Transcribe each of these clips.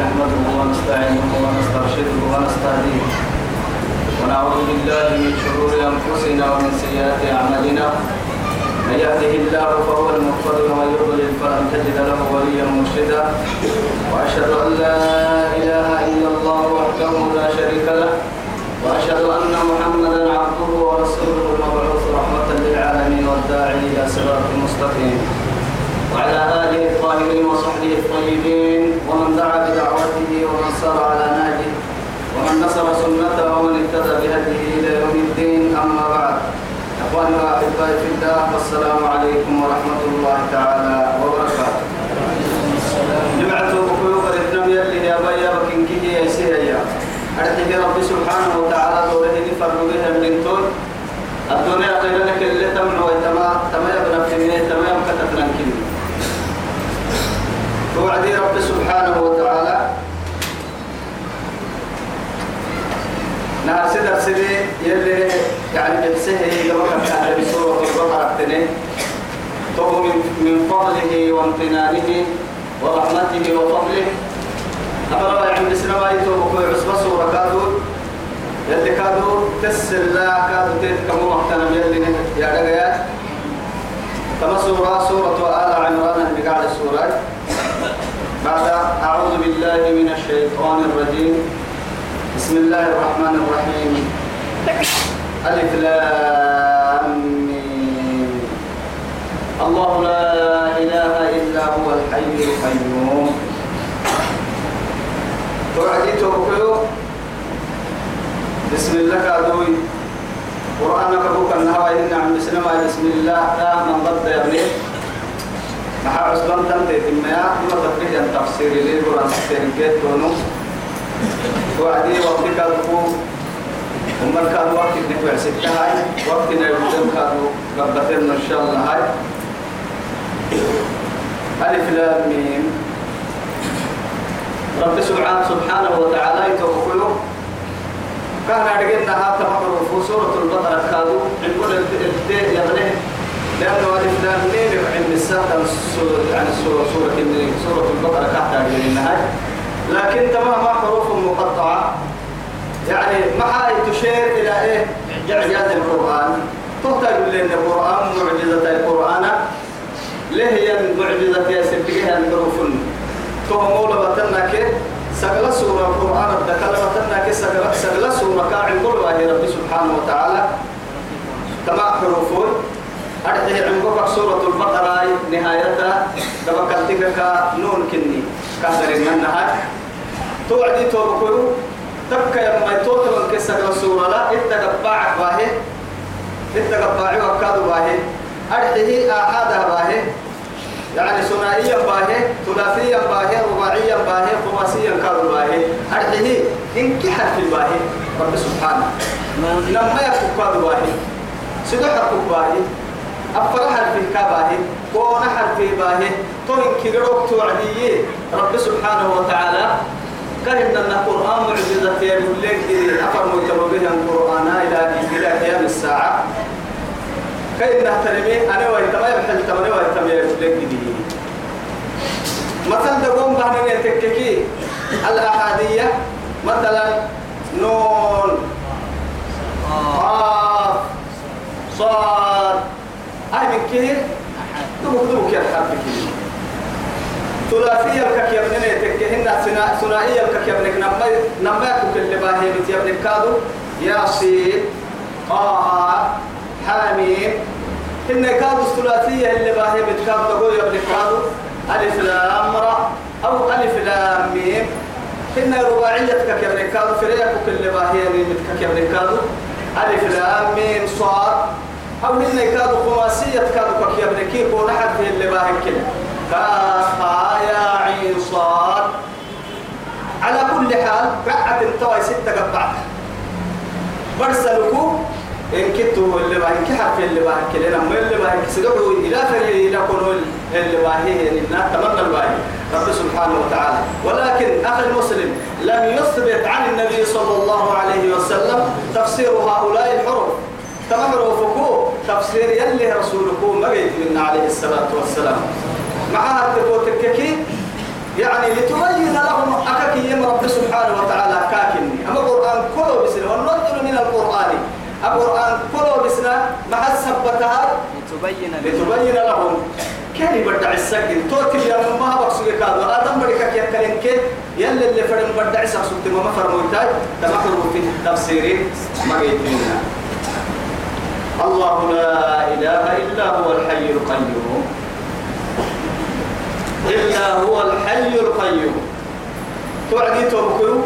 نحمده ونستعينه ونسترشده ونستهديه. ونعوذ بالله من شرور أنفسنا ومن سيئات أعمالنا. من يهده الله فهو المقتدر ومن يضلل فلن تجد له وليا مرشدا. وأشهد أن لا إله إلا الله وحده لا شريك له. وأشهد أن محمدا عبده ورسوله المبعوث رحمة للعالمين والداعي إلى صراط مستقيم. وعلى آله الطاهرين وصحبه الطيبين ومن دعا بدعوته ومن سار على نهجه ومن نصر سنته ومن اهتدى بهديه إلى يوم الدين. أما بعد أخواني وأحبائي في الله والسلام عليكم ورحمة الله تعالى وبركاته. جمعت بقيوب الإثنام يلي يا بيا بكين كي يا سيريا أرتقي رب سبحانه وتعالى دوره فرد بها من الدنيا غير لك اللي تمنع ويتما تما يبنى في تما يبقى تتنكني توعدي رب سبحانه وتعالى. نهار سدر سدي يلي يعني بحسه قبل كان بسورة البقرة تنين. تو من فضله وامتنانه ورحمته وفضله. أمر عند سنوات وقوع عصبة سورة كادو. يلي كادو تسل لا كادو تيتكمو محتنا يلي رجال كما سورة آل عمران اللي قاعد السورة بعد أعوذ بالله من الشيطان الرجيم. بسم الله الرحمن الرحيم. ألف. الله لا إله إلا هو الحي القيوم. توعدي توقيو بسم الله كادوي قرآنك بوك النهوى إن عم بسم الله لا من ضد يا ابني مع عثمان تنتهي تميا ما تفريد أن تفسير لي قرآن تفسير كيت تونو وعدي وقت كادو ومن كان وقت نكوع ستة هاي وقت نيوتن كادو قبتنا إن شاء الله هاي ألف لام ميم رب سبحانه سبحانه وتعالى يتوكلوا كان أرجعنا هذا مقر في سورة البقرة كادو نقول البدء يغنيه لأنه ألف لام ميم عند السادة يعني سورة سورة سورة البقرة تحت النهاية لكن تمام حروف مقطعة. يعني ما تشير إلى إيه؟ إعجاز القرآن. تهتم لأن القرآن معجزة القرآن. ليه هي المعجزة يا سبقها الحروف. تهمول بتنك سجل سورة القرآن بتنك سجل سجل سورة كاعن كل رب سبحانه وتعالى. تمام حروف. أرده عمقك سورة البقرة نهايتها دبكتك نون كني. كسر النهاية توعدي توبكو تبكى يما يتوت من كسر السورة لا. اتقبع باهي. اتقبع وكاد باهي. أرده آحادها باهي. يعني ثنائيا باهي ثلاثيا باهي رباعيا باهي خماسيا كاد باهي. أرده إنك حرف الباهي رب سبحانه. لما يكون كاد باهي. سدح باهي. أفر حرف كباهي كون حرف باهي توين كيروك توعدي رب سبحانه وتعالى كهن أن القرآن معجزة يقول لك أفر متبه القرآن إلى إلى قيام الساعة. كأن تنمي أنا ويتما يبحث تمني ويتما يقول لك مثلا تقوم بهنا تككي الأحادية مثلا نون قاف صاد أي من كه دبك دبك يا حرف ثلاثية الكك يا ابننا تكهن ثنائية الكك يا ابنك نما نما يكون اللي باهي بت يا ابنك كادو ياسين طه حاميم إن كادو الثلاثية اللي باهي بت كادو تقول يا ابنك كادو. ألف لام را أو ألف لام ميم. إن رباعية كك يا ابنك كادو فريقك اللي باهي بت يا ابنك كادو. ألف لام ميم صاد. أو هن كادوا خماسية كادوا كي ابنكي كون أحد في اللي باهن كده كاف يا صاد على كل حال قعدت انتوى ستة قبعت برسلكو إن كنتوا اللي باهن كي حرف اللي باهن كده لما اللي باهن كسدعوا إلى فري إلى كونوا اللي باهن يعني تمنى الباهن رب سبحانه وتعالى. ولكن أخي المسلم لم يثبت عن النبي صلى الله عليه وسلم تفسير هؤلاء الحروف. تمر وفكو تفسير يلي رسولكم ما منا عليه الصلاة والسلام. معها تبوتككي يعني لتبين لهم أكاكي رب سبحانه وتعالى كاكني. أما القرآن كله بسنا وننزل من القرآن. القرآن كله بسنا مع السبتها لتبين لتبين لهم. كان بدع السجن؟ توكل يا ما بقصد كذا آدم بدك كي يكلم كي يلا اللي فرم بدع سقط ما فرموتاي تمكر في تفسير ما جيتنا الله لا إله إلا هو الحي القيوم. إلا هو الحي القيوم. توعدي توكلوا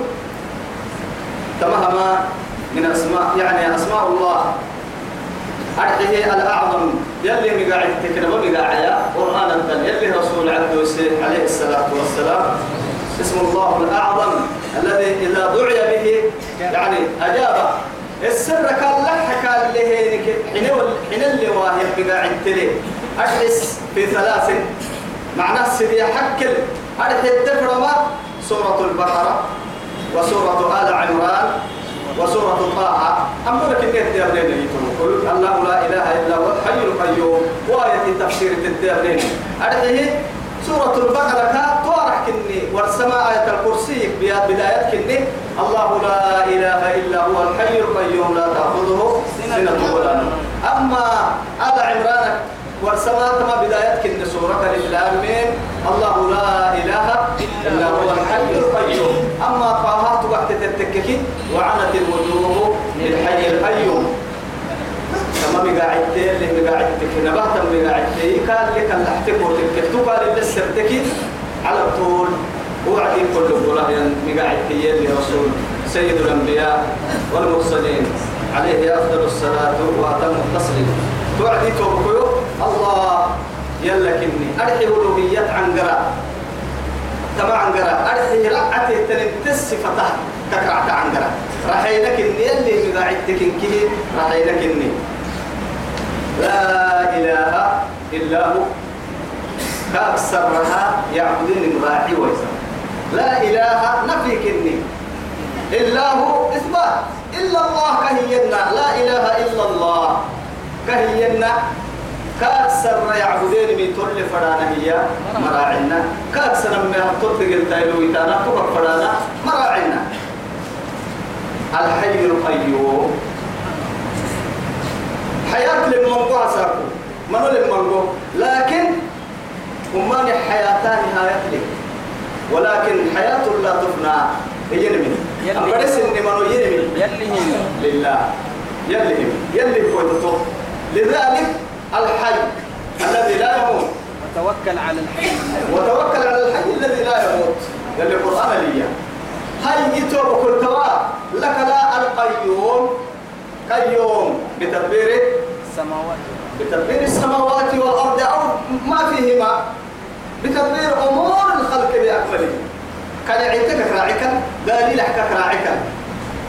تمهما من أسماء يعني أسماء الله. أرحيه الأعظم. يلي مقاعد تكنا ومقاعد قرآن الدل يلي رسول عبد عليه الصلاة والسلام. اسم الله الأعظم. الذي إذا دعي به يعني أجاب السر كان لك كان له حين حين اللي واهب مقاعد تلي؟ أحس في ثلاث. معناه سيدي حكل. أرحي الدفرما سورة البقرة وسورة آل عمران وسورة طه. أم لك إنك تيابلين قل الله لا إله إلا هو الحي القيوم. وآية تفسير التيابلين أرحيه سورة البقرة كا توارح كني والسماء آية الكرسي بداية كني. الله لا إله إلا هو الحي القيوم لا تأخذه سنة ولا نوم. أما آل عمران والسماء كما بداية كن سورة الإسلامين الله لا إله إلا هو الحي القيوم. أما طه وقت تتككي وعنت الوجوه للحي القيوم. كما مقاعدتي اللي مقاعدتك نبهت مقاعدتي كان لك اللحتك وتكتك قال اللي سرتك على طول وعدي كل قوله مقاعدتي اللي رسول سيد الأنبياء والمرسلين. عليه أفضل الصلاة وأتم التسليم. توعدي توبكيو الله يلا كني. أرحي ألوهية عن قراء تبع عن قراء أرحي رعتي تنبتس فتح تكرعت عن قراء رحينك إني اللي مقاعدتك إنكي رحينك إني. لا إله إلا هو. كأكثرها يعبدون راعي ويسر. لا إله نفي كني. إلا هو إثبات. إلا الله كهينا. لا إله إلا الله كهينا كأكثر يعبدين من تل فرانا هي مراعنا كأكثر من تطلق التايلو يتانا تبقى فرانا مراعنا الحي القيوم. حياة للمنقو أساكو منو للمنقو لكن همان حياتان نهاية لك ولكن حياة لا تفنى. ينمي أمبرس إني منو ينمي يلي لله. يلي يلي كويتو لذلك الحي الذي لا يموت. وتوكل على الحي. وتوكل على الحي الذي لا يموت. يلي القرآن لي هاي يتوب كل لك لا القيوم. قيوم. بتدبير السماوات. بتدبير السماوات والأرض أو ما فيهما. بتدبير أمور الخلق بأكمله. كان يعيتك كراعك دليل حكا كراعك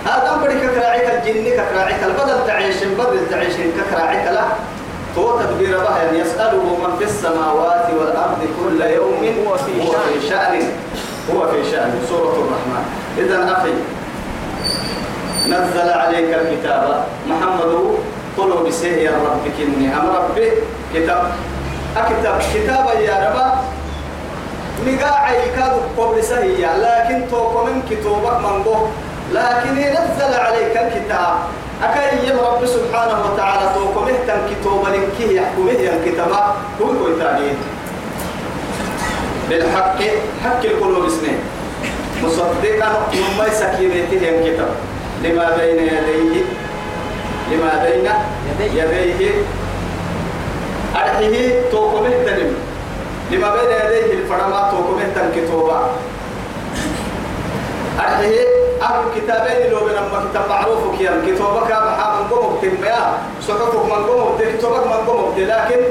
هذا أمبري كراعك الجن كراعك البدل تعيش بدل تعيش كراعك لا. هو تدبير بها يعني يسأله من في السماوات والأرض كل يوم هو في هو شأن. في شأن. هو في شأن. سورة الرحمن. إذا أخي نزل عليك الكتاب. محمد قلوا بسيه يا ربك إني أم ربي كتاب. أكتب كتابا يا رب. نقاعي كادو قبل سهية لكن توقع من كتابك منبو لكن نزل عليك الكتاب. أكاي يم رب سبحانه وتعالى توقع مهتم كتابا لنكيه يحكمه الكتابة هو كويتاني بالحق حق القلوب سنين مصدقا مما سكينته الكتاب. لما بين يديه لما بين يديه. أرحيه توقمه تنم لما بين يديه الفرما توقمه تنكتوبا أرحيه أهل الكتابين لو بنما كتاب معروف كيان. كتابك محام قوم تنبيا. صحفك من قوم كتابك من قوم لكن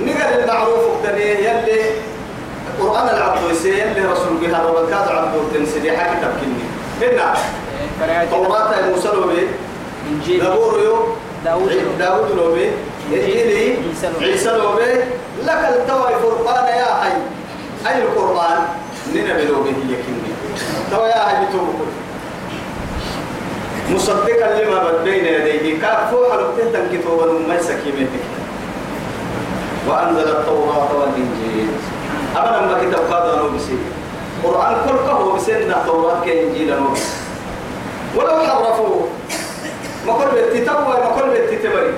نقل المعروف تنيه يلي القرآن العبد يسير. يلي رسول بها وبكاد عبد تنسدي حكي تبكيني. هنا توراة المسلو به إنجيل. دبور يو داود لو إنجيلي عيسى لو به. عيسى لو به لك التوى فرقان يا حي. أي القرآن؟ ننبي به يكني توى يا حي بتوبك مصدقا لما بين يديه. كافو حلقته تنكتوبا ما يسكيمتك وأنزل التوراة والإنجيل. أبدا ما كتاب قادر بسيط قرآن كل كهو بسنة توراة كإنجيل ولو حرفوه. ما كل بتتوى ما كل بتتبري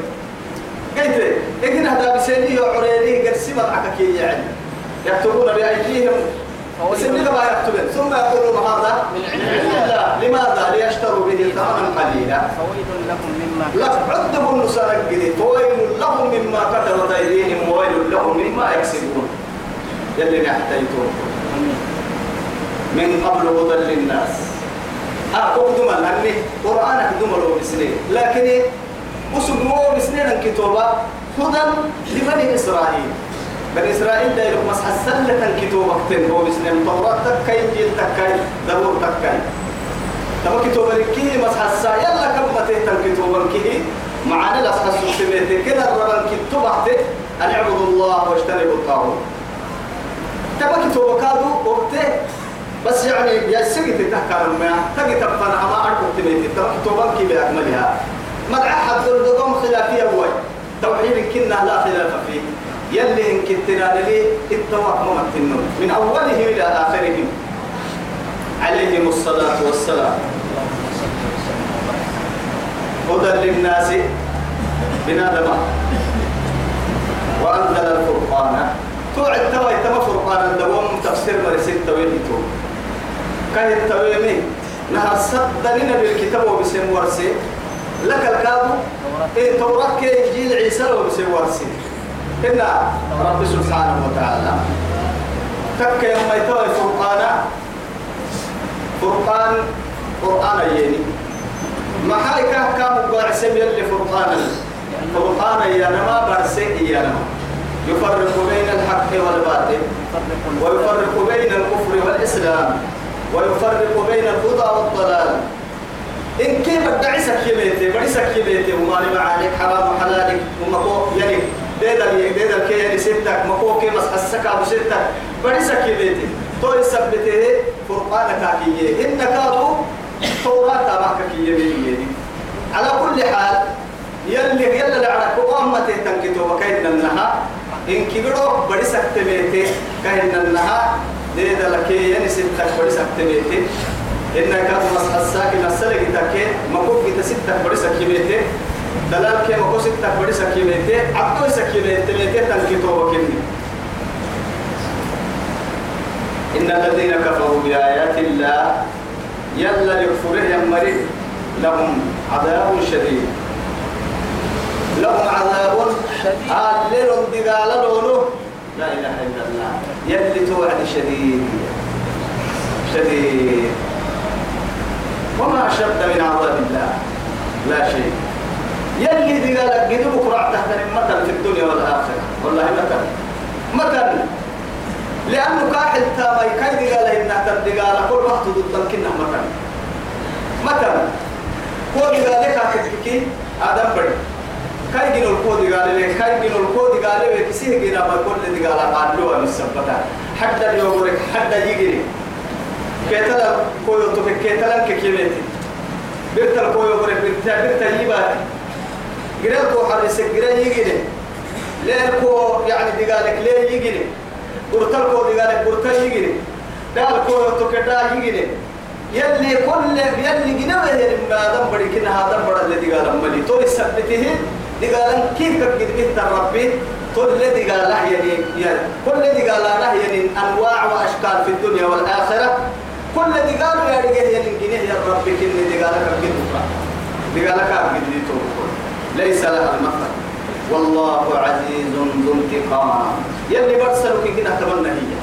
قلت لكن هذا بسنة عريني قد سمت عكاكي يعني. يكتبون بأيديهم. سنة ما يكتبون. ثم يقولون هذا من عند لماذا؟ ليشتروا به ثمنا قليلا. فويل لهم مما لا عدهم نسرق ويل لهم مما كتبت أيديهم وويل لهم مما يكسبون. يلي نحتيتون من قبل هدى للناس. أقدم لأني قرآن أقدم له بسنين. لكن وسقموا بسنين الكتابة هدى لبني إسرائيل. بني إسرائيل ده يلقى مسح السلة كتابة كتن هو بسنين توراة تكاي إنجيل تكاي زبور تكاي. تما كتابة لكي مسح السا يلا كم متى كتابة كي معانا لأصحى السوسيبيتي كده الربان كتابة أن اعبدوا الله واجتنبوا الطاغوت. تما كتابة كادو وقته بس يعني يا سيدي تذكر ما تجي تبقى أما أركض تبيتي تما كتابة كي بأكملها. مدعى حد الدوم خلافية هو توحيد كنا لا خلاف فيه. يلي إن كنتنا لي التوق ممتنون من أولهم إلى آخرهم. عليهم الصلاة والسلام. هدى للناس بنادم وأنزل الفرقان. توعد توي تما فرقان الدوام. تفسير مرسيد توي تو كان التويمي نهر صدننا بالكتاب وبسم ورسي. لك الكادو إيه توراة كي إنجيل عيسى وبسم ورسي إن رب سبحانه وتعالى. تك يوم يتوي فرقانا فرقان. قرآن يني ما حالك كم بعسم يلي فرقانا فرقانا يا نما برسي يا نما يفرق بين الحق والباطل. ويفرق بين الكفر والإسلام. ويفرق بين الهدى والضلال. إن كيف بدعي سكيمتي بدي سكيمتي وما لي معانيك حرام وحلالك ومكو يعني ديدا ديدا كي يعني ستك مكو كي مس حسك أبو ستك. بدي سكيمتي تو يثبته فرقانك كيه إن كادو توراة معك كيه على كل حال يلي يلي لعرك وأمتي تنكتو وكيدنا النها إن كبروا بدي سكتميتي كيدنا النها ديدا لك يعني ستك بدي سكتميتي إنك مصح الساكن السلك تكين مكوك تستك بدي سكيميتي دلال كي مكو ستك بدي سكيميتي عبدو سكيميتي ميتي تنكتو وكيدني إن الذين كفروا بآيات الله يلا يكفره يمري لهم عذاب شديد. لهم عذاب شديد. علل دقال لا إله إلا الله. يلي توعد شديد. شديد. وما أشد من عذاب الله. لا شيء. يلي دقالك قدوك رعت تحت مثل في الدنيا والآخرة. والله مثل. مثل. لأنه كاحل تامي كاي دقال إنها تدقال كل وقت ضد كنا مثل. مثل. كو دقال كاكتكي آدم بدي كاي جنو الكو دقال لي كاي جنو الكو دقال لي كسيه جنا ما كل دقال قالوا مسبتا حتى اليوم حتى يجري كيتلا كو يوتو كيتلا كيميتي بيرتل كو يوم لك بيرتل بيرتل يبات جريل كو حرسك جريل يجري. لين كو يعني دقالك ليه يجري. قرتل كو دقالك قرتل يجري. دال كو يوتو كدا يجري. يلي كل يلي جنبه يلي ما دم بدي كنا هذا بڑا اللي دقال ملي. تو يثبته. دقال كيف كقد انت ربي؟ كل الذي قال له يعني كل الذي قال له يعني أنواع وأشكال في الدنيا والآخرة. كل الذي قالوا يا رجال يعني جنيه يا ربي كن اللي قال لك قد دقال لك قد ليس لها المثل. والله عزيز ذو انتقام. يلي برسلوا كنا تمنى هي.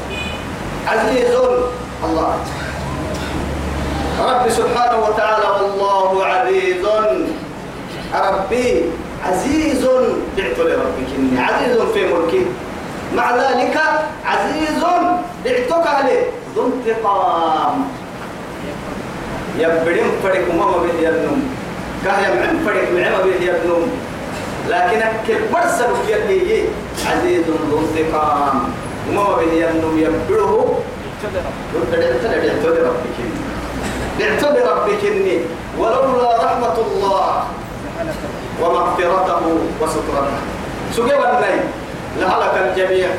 عزيز الله. رب سبحانه وتعالى والله عزيز. ربي عزيز. دعت لربك إني عزيز في ملكه مع ذلك عزيز دعتك عليه انتقام يبدين فرق ماما به يبنم. كاه يمعن فرق معما به يبنم. لكن أكل برسل في يده عزيز ذو انتقام. وماما به يبنم. يبدره دعت لربك إني دعت لربك إني ولولا رحمة الله ومغفرته وسترته سجوا النيل. لهلك الجميع.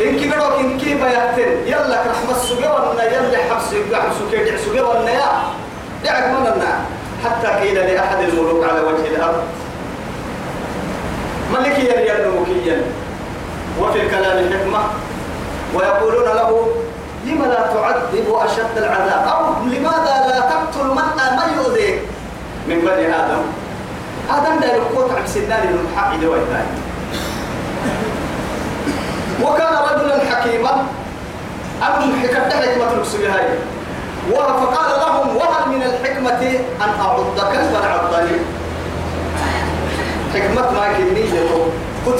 إن كي قدوك إن كي بيهتن يلا رحمة ولا يلا حبس حبس كي دع سجى ولا يا دعك مننا حتى قيل لأحد الملوك على وجه الأرض. ملك يلي مكيا وفي الكلام حكمة. ويقولون له لم لا تعذب أشد العذاب؟ أو لماذا لا تقتل من من يؤذيك؟ من بني آدم. آدم ده يقوت عن سنان المحق دويتاي وكان رجلا حكيما. أم حكمت حكمة هاي فقال لهم وهل من الحكمة أن أعضك فنعضني حكمة ما كنية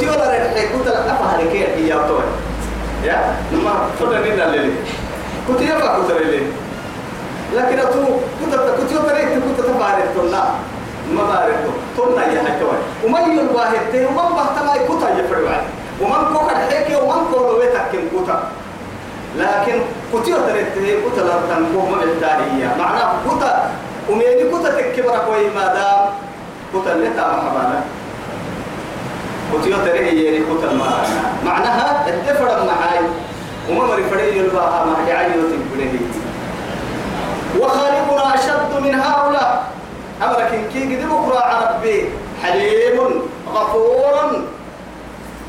يولا رحي كنت أفهم لك يا طوي يا نما. فضل نينا للي يفا كنت للي لكن أتو كنت يولا رحي كنت تفارق تنا ما بارك تنا يا حكوي وما يقول واحد تي وما بحتما كنت يفرع ومن كوكا حكي ومن كوكا ويتكين كنت لكن كنت يولا رحي كنت لرتن كوما بالتالية معناه كنت وميني كنت تكبرك وي ما دام كنت لتا محبانا كتيو تريه يري كتل معنا معناها اتفرد معاي. وما مري فري يلباها ما يعيو تنبله وخالقنا أشد من هؤلاء. أمرك كي قد بكرة ربي حليم غفور.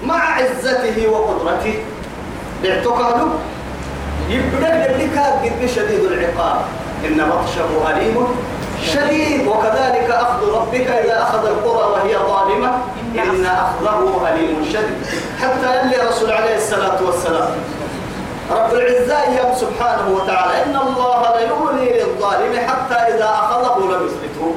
مع عزته وقدرته. باعتقاده يبدأ لك قد شديد العقاب. إن بطشه أليم شديد. وكذلك أخذ ربك إذا أخذ القرى وهي ظالمة. إن أخذه أليم شديد. حتى يلي رسول عليه الصلاة والسلام رب العزة يوم سبحانه وتعالى إن الله لا يملي للظالم حتى إذا أخذه لم يفلته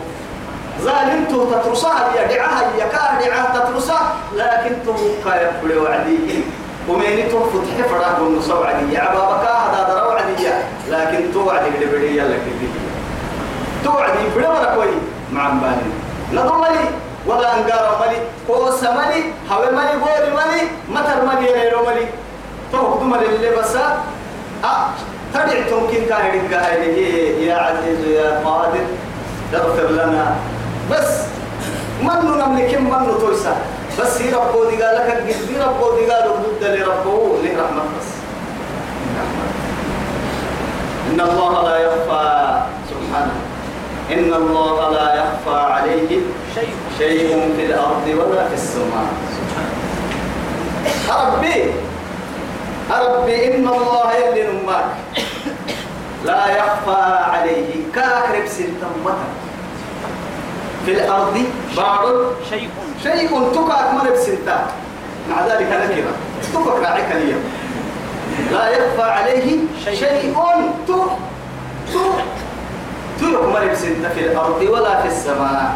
ظالمته تترسها هي دعاها هي دعاها تترسها. لكن تبقى يقبل وعديه ومين تفتح فراه النصر عدي عبابك هذا دروا عدية لكن توعد لبرية لك توعد يبرا كوي. مع بالي نضم لي ولا أنقار ملي كوس ملي هوا ملي بول ملي متر ملي غير ملي تو دم اللي بس. آه تدع تمكن كان يا عزيز يا قادر. اغفر لنا. بس من نملك من تويسا بس هي ربو دي قال لك قد ربو دي قال ضد لربو له رحمة بس؟ إن الله لا يخفى سبحانه. إن الله لا يخفى عليه شيء شيء في الأرض ولا في السماء. ربي ربي إن الله يلي نماك. لا يخفى عليه. كاكرب سلطة في الأرض بعض شيء. شيء تكاك مرب سلطة مع ذلك نكرة تكاك راعيك اليوم لا يخفى عليه شيء. تو تو تلك مرب سنت في الأرض ولا في السماء.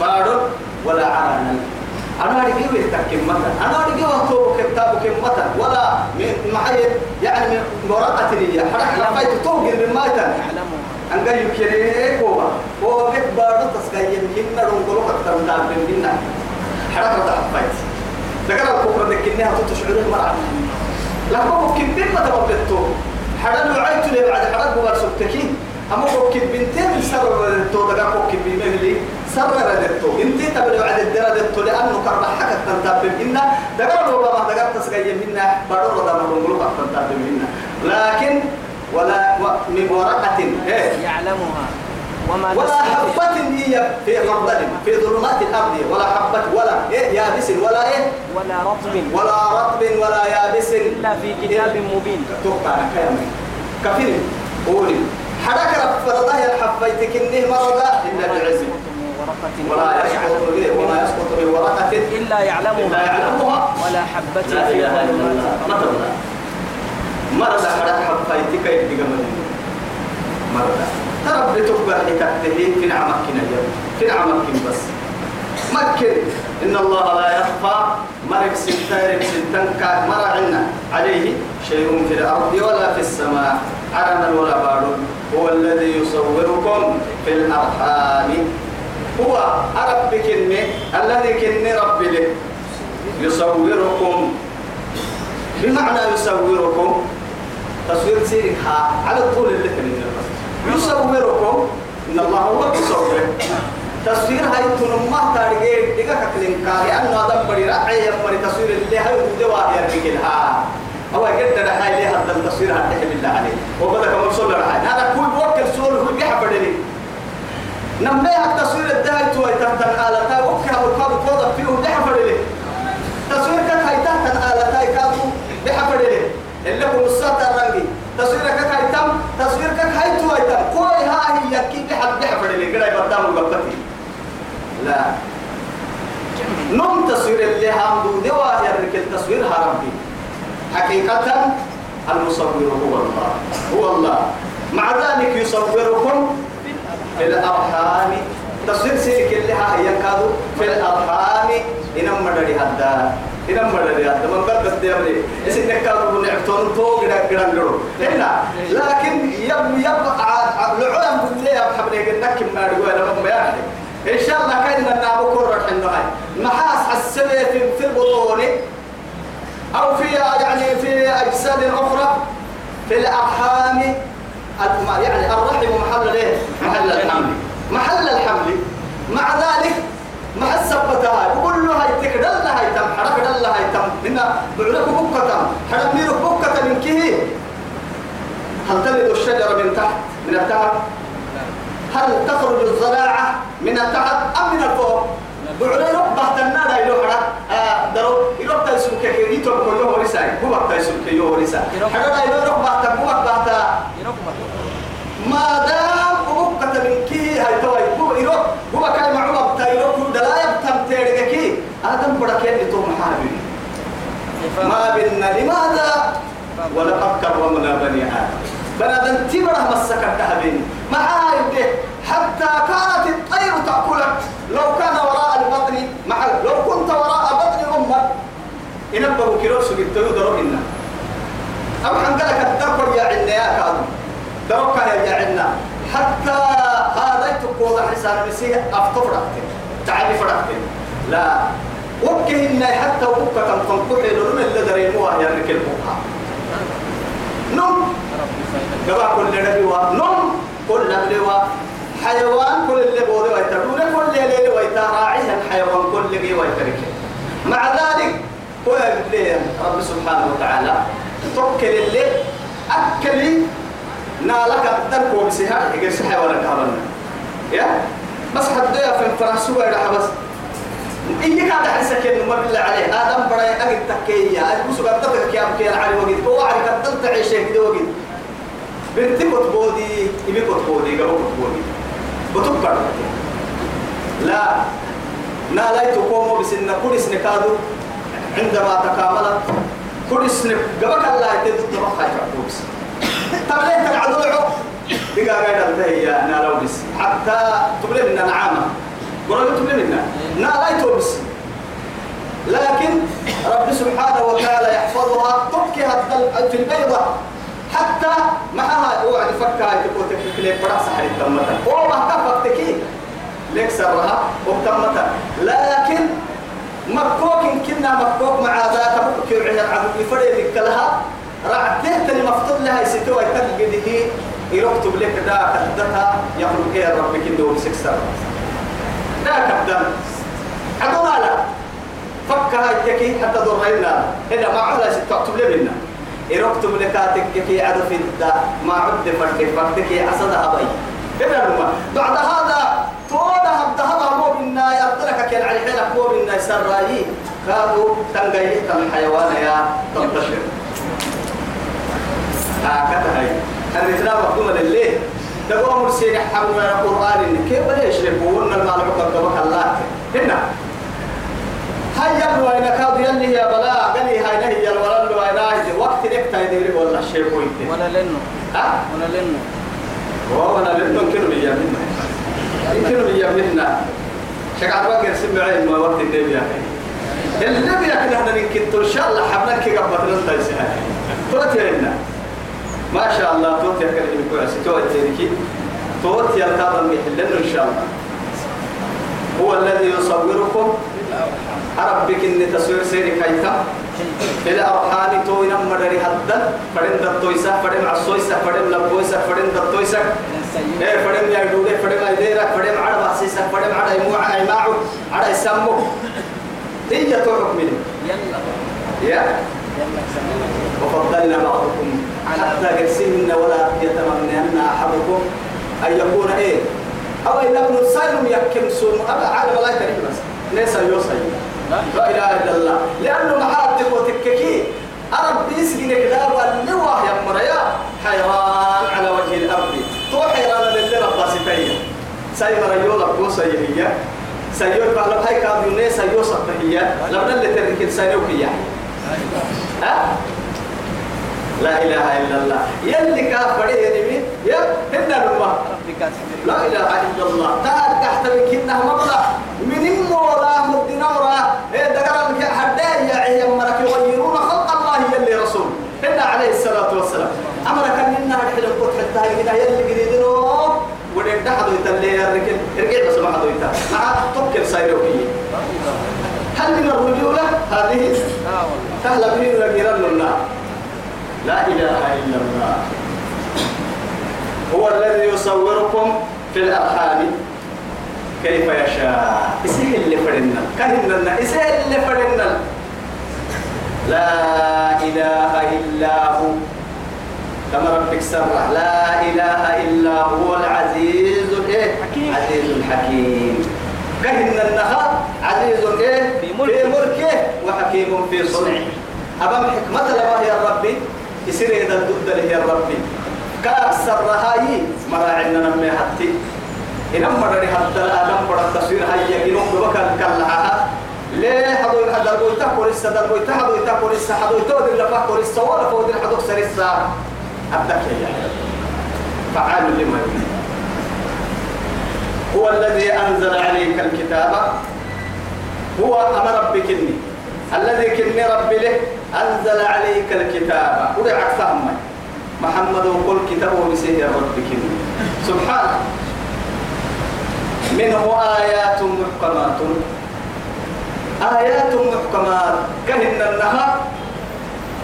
بارد ولا عرنا أنا أرجع ويتكلم متى أنا أرجع وأكتب كتاب متى ولا من معي يعني من ورقة لي. حرك لفايت توقي من ماتا يعلمها أن قال يكيري كوبا هو بيت بارد تسقي يمكن نرون قلوك أكثر من تعب منا حرك رتع فايت ذكر الكفر ذكرناها تشعر المرأة لكن ممكن بما تبطلتو حرام وعيت لي بعد حرام بغار سبتكين أما كوكب بنتين من سر ردتو دقا كوكب بمهلي سر ردتو انتي تبلي بعد الدرا ردتو لأنه كرب حكا تنتاب منا دقا لو بابا دقا تسقي منا بارو ردا مرون قلوك تنتاب منا لكن ولا من ورقة. إيه. يعلمها. وما ولا حبة هي في خردل في ظلمات الأرض. ولا حبة ولا إيه يابس ولا إيه؟ ولا رطب. ولا رطب ولا يابس. إلا في كتاب مبين. توقع كامل كفيل. قولي. حرك رفضها الحفيتك إنه مرضى. إلا بعزم. ولا يسقط من ورقة. يسقط به ولا يسقط من ورقة. إلا يعلمها. إلا يعلمها. ولا حبة في ظلمات. الأرض مرضى مرضى حرك حفيتك يدق مدين مرضى. ترى بتقبل حكايته في نعمك اليوم في نعمك بس. مكن. إن الله لا يخفى. مرق ستة ستة كاك مرع عنا عليه شيء في الأرض ولا في السماء. عرما ولا بارد هو الذي يصوركم في الأرحام. هو أرب كني الذي كني رب له. يصوركم. بمعنى يصوركم؟ تصوير سيرك على طول اللي كان يصوركم إن الله هو المصور تصوير هاي تنمى تارجع دقة كلين كاري. أنا هذا بدي رأي يا مري. تصوير اللي هاي ودوا يرجع ها. هو قد هاي ليه هذا التصوير هذا بالله عليه. صلى الله عليه هذا كل وكل سؤال هو بيحب لي نميها التصوير الدهي توي تحت الآلة وكها وكها وكها فيه بيحب لي تصوير كان هاي تحت الآلة كادو بيحب لي اللي هو الصوت الرنجي تصويرك هاي تم تصويرك هاي توي تم كوي هاي يكي بيحب بيحب لي كده يبدأ وقتي لا. نم تصوير اللي هم دوا يرك التصوير هربي حقيقة المصور هو الله. هو الله. مع ذلك يصوركم في الأرحام. تصوير سيرك اللي ها يكادوا في الأرحام. إنما مدري هذا. إنما مدري هذا من قد بدي إيش إنك كانوا بنعتون تو كده كده نقول هنا لكن يب يب العلم بالله بحبنا إنك ما نقول أنا ما يعني إن شاء الله كان لنا بكرة حنا هاي محاس السنة في في البطون أو في يعني في أجساد أخرى في الأرحام يعني الرحم محل الايه؟ محل الحمل محل الحمل مع ذلك مع السبتها يقول له هاي تكدل هاي تم حرك دل هاي تم. هنا بعلك بكة حرك ميرك بكة من كيه. هل تلد الشجرة من تحت؟ من التحت هل تخرج الزراعة من التحت أم من الفوق؟ بعلي ربه تنادا يلو حرك. درو يلو تايسوك كي يتوب كله ورساي هو تايسوك كي ورساي حرك يلو ربه تبوك بحتا ما دام بكة من كي هاي توي هو يلو هو كان معوض تايلو كل دلا يبتم تيرجكي آدم بدك يلي تو محاربي ما بيننا لماذا؟ ولقد كرمنا بني آدم. بني آدم تبرة مسكت تهبين معاي حتى كانت الطير تأكلك. لو كان وراء البطن مع لو كنت وراء بطن أمك. كيلو سجدت يدرو إنا. أو حنقلك الدرب يا عنا يا كادو. دربك يا عنا. حتى هذا تقول حسان مسيح أفتفرقت تعالي فرقت لا. وكه إن حتى وكه كم تنقل لون اللي دريموها يا ركل بوها نم. جبا كل نبي نم. كل نبي حيوان كل اللي بوده ويترون كل اللي ويتا راعيها الحيوان كل اللي ويترك مع ذلك هو رب سبحانه وتعالى توكل اللي أكل نالك الدرك وبسها يقول سحي ولا كهرنا يا؟ بس حدويا في الفرنسوة يا بس إيه كاد حسك إنه ما بالله عليه. آدم برأي أجد تكية بس قد تفك يا أبكي العلي وقت. هو عارف قد تعيش كده وقت. بنتي كتبودي إبي كتبودي قبل كتبودي بتكبر. لا. نا لا تقوم بسن. كل سن كادو عندما تكاملت. كل سن. قبل الله يتد. تبقى طب ليه تقعدوا بقى قاعد انتهي يا نا لو بس. حتى تبلي منا نعامة قرأت تبلي منا نا لا يتوبس لكن رب سبحانه وتعالى يحفظها تبكي في البيضة. حتى معها وعد فكها تقول تكليك برا سحر التمتا هو ما تفك تكي. ليك سرها وتمتا لكن مكوك كنا مكوك مع ذاك مكوك عبد يفرد لها رعته تلي مفتوح لها يستوى تلقى دي يكتب لك دا كدتها يخلق يا رب كندو سكسر دا كدم عدونا لا فكها يتكي حتى ضرينا هنا ما عدا تكتب لي منا يكتب لك تكي عدو في الدا ما عد فرد فردك عصدها بي. هنا لما. بعد هذا تودا هبتها مو بنا يبتلك كان على حيلك مو بنا سرايي كادوا تنقيه تم حيوان يا تنتشر هكذا هي الرجال مقدومة لله سيدي حمد من القرآن كيف لا يشركون المال مقدمة الله؟ هنا. هيا وين كاد يلي يا بلا قالي هاي نهي الولد وين هاي وقت نكتا يدري ولا شيء كويت ولا لنو. ها؟ ولا لنو. وأنا لنو. كانوا لي منا. كانوا لي منا. شقعد بقى سمعين ما وقت النبي يا النبي يا أخي نحن نكتب إن شاء الله حبنا كي قبضنا نتايسها قلت يا إنا ما شاء الله توت يا كريم كويس توت تيركي توت يا تابع محلنا إن شاء الله. هو الذي يصوركم. إن تصوير سيري كيتا إلى أرحام تو إنما مدري حدا. فرين دتويسا فرين عصويسا فرين لبويسا فرين دتويسا. إيه فرين يا دودة فرين أيديرا فرين عرب عسيسا فرين عرب يموع يماعو عرب يسمو إيه توعك منه يلا. يا. وفضلنا بعضكم. حتى قسمن ولا يتمنين أحدكم أن يكون إيه؟ أو إن ابن سالم يكم سون أبا على ملائكة بس. ليس يوصي. لا إله إلا الله. لأنه محارتك وتككي أرب بيسجن كتاب اللوح يا مريا. حيران على وجه الأرض. تو حيران للي رب سفيا سيمر يولا بوسا يهيا سيور بعلم هاي كابيوني سيور صبحية لما اللي تركين سيروك يعني ها؟ لا إله إلا الله. يلي كافر ينمي يا هنا لا إله إلا الله تعال تحت من كنا مبلغ من المولا مدنا ورا إيه لك حدا يا عيا مرك يغيرون خلق الله يلي رسول هنا عليه الصلاة والسلام أمرك أننا نحل القط حتى هنا يلي قريدنو ودين تحدو يتلي يركن ارجع بس ما حدو يتا مع توكل سايروكي هل من الرجولة هذه تهلا وغيرا لنا لا إله إلا الله هو الذي يصوركم في الأرحام. كيف يشاء. إسهل اللي فرنا. كهننا. إسهل اللي فرنا. لا إله إلا هو. كما ربك سرع لا إله إلا هو العزيز حكيم. عزيز الحكيم. كهن النهار عزيز إيه؟ في ملكه. في ملكه. وحكيم في صنعه أمام حكمة الله يا ربي؟ يصير إذا الدد له يا ربي. كأكثر رهاي مراعينا نمي حتى إنما مرة حتى الآن مرة التصوير هيا. إنهم بكر كلها ليه حضو هذا قلت كوريس هذا قلت حضو قلت كوريس حضو تود اللي فا كوريس ولا فود اللي حضو سريس أبدك يا فعال لما يريد هو الذي أنزل عليك الكتاب. هو أمر ربك إني. الذي كني ربي له أنزل عليك الكتاب. ودعك فهمي محمد وقل كتابه بسيه ربك. إني سبحانه منه آيات محكمات. آيات محكمات. كهن النهار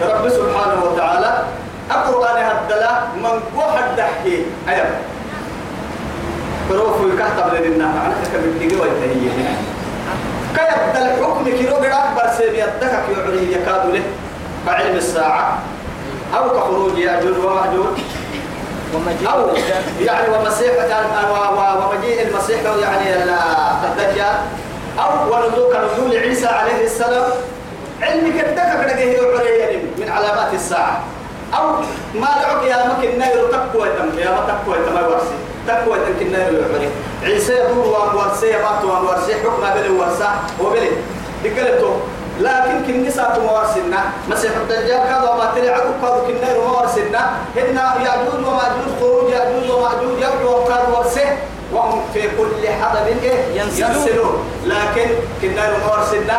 رب سبحانه وتعالى. القرآن هدلا. من قوة الدحكي أيضا بروفو يكتب لنا أنا كبتيجي ويتهيئ كيبدا الحكم كيلو أكبر سيب يدك يعري يكاد له. بعلم الساعة. أو كخروج يأجوج ومأجوج أو. يعني ومسيح ومجيء المسيح يعني ال- الدجال. أو ونزول كنزول عيسى عليه السلام. علمك الدكك يعري من علامات الساعة. أو ما لعك يا مكن نير تقوى تم يا ما تقوى تم ورسي تقوى تم كن نير يعري عيسى يدور وأن ورسي يبات وأن ورسي حكم بلي ورسا وبلي دقلته لكن كن نساء موارسنا. مسيح الدجال كذا وما تري عدو كذا كن نير موارسنا. هنا يأجوج ومأجوج خروج يأجوج ومأجوج يبدو كذا ورسه. وهم في كل حدب إيه؟ ينسلون. لكن كنا موارسنا.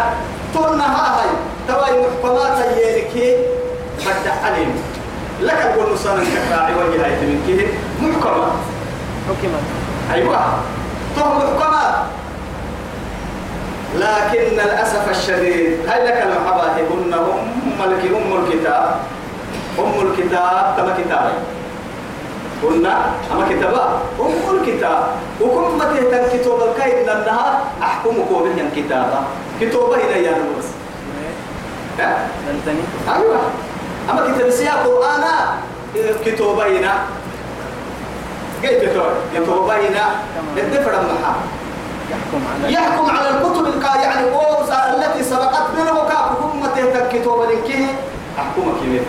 ترنا هاي. تواي محكمات يلكي بدع عليهم لك أقول نصانا كفاعي وجه هاي تمنكيه محكمات حكمت أيوة. تهم محكمات لكن للأسف الشديد هاي لك المحباهي هن هم ملك أم الكتاب. أم الكتاب كما كتابي هن أما كتابا أم الكتاب. وكم ما تهتم كتاب الكيد لأنها أحكمكم بهم كتابا كتابة هنا يا بس ها؟ أيوة. أما كتاب سيا قرآن كتابة هنا كيف تقول كتابة هنا الدفر المحا. يحكم على يحكم على الكتب يعني التي سبقت منه كاكم ما تهتم كتابة لكيه أحكمك كيف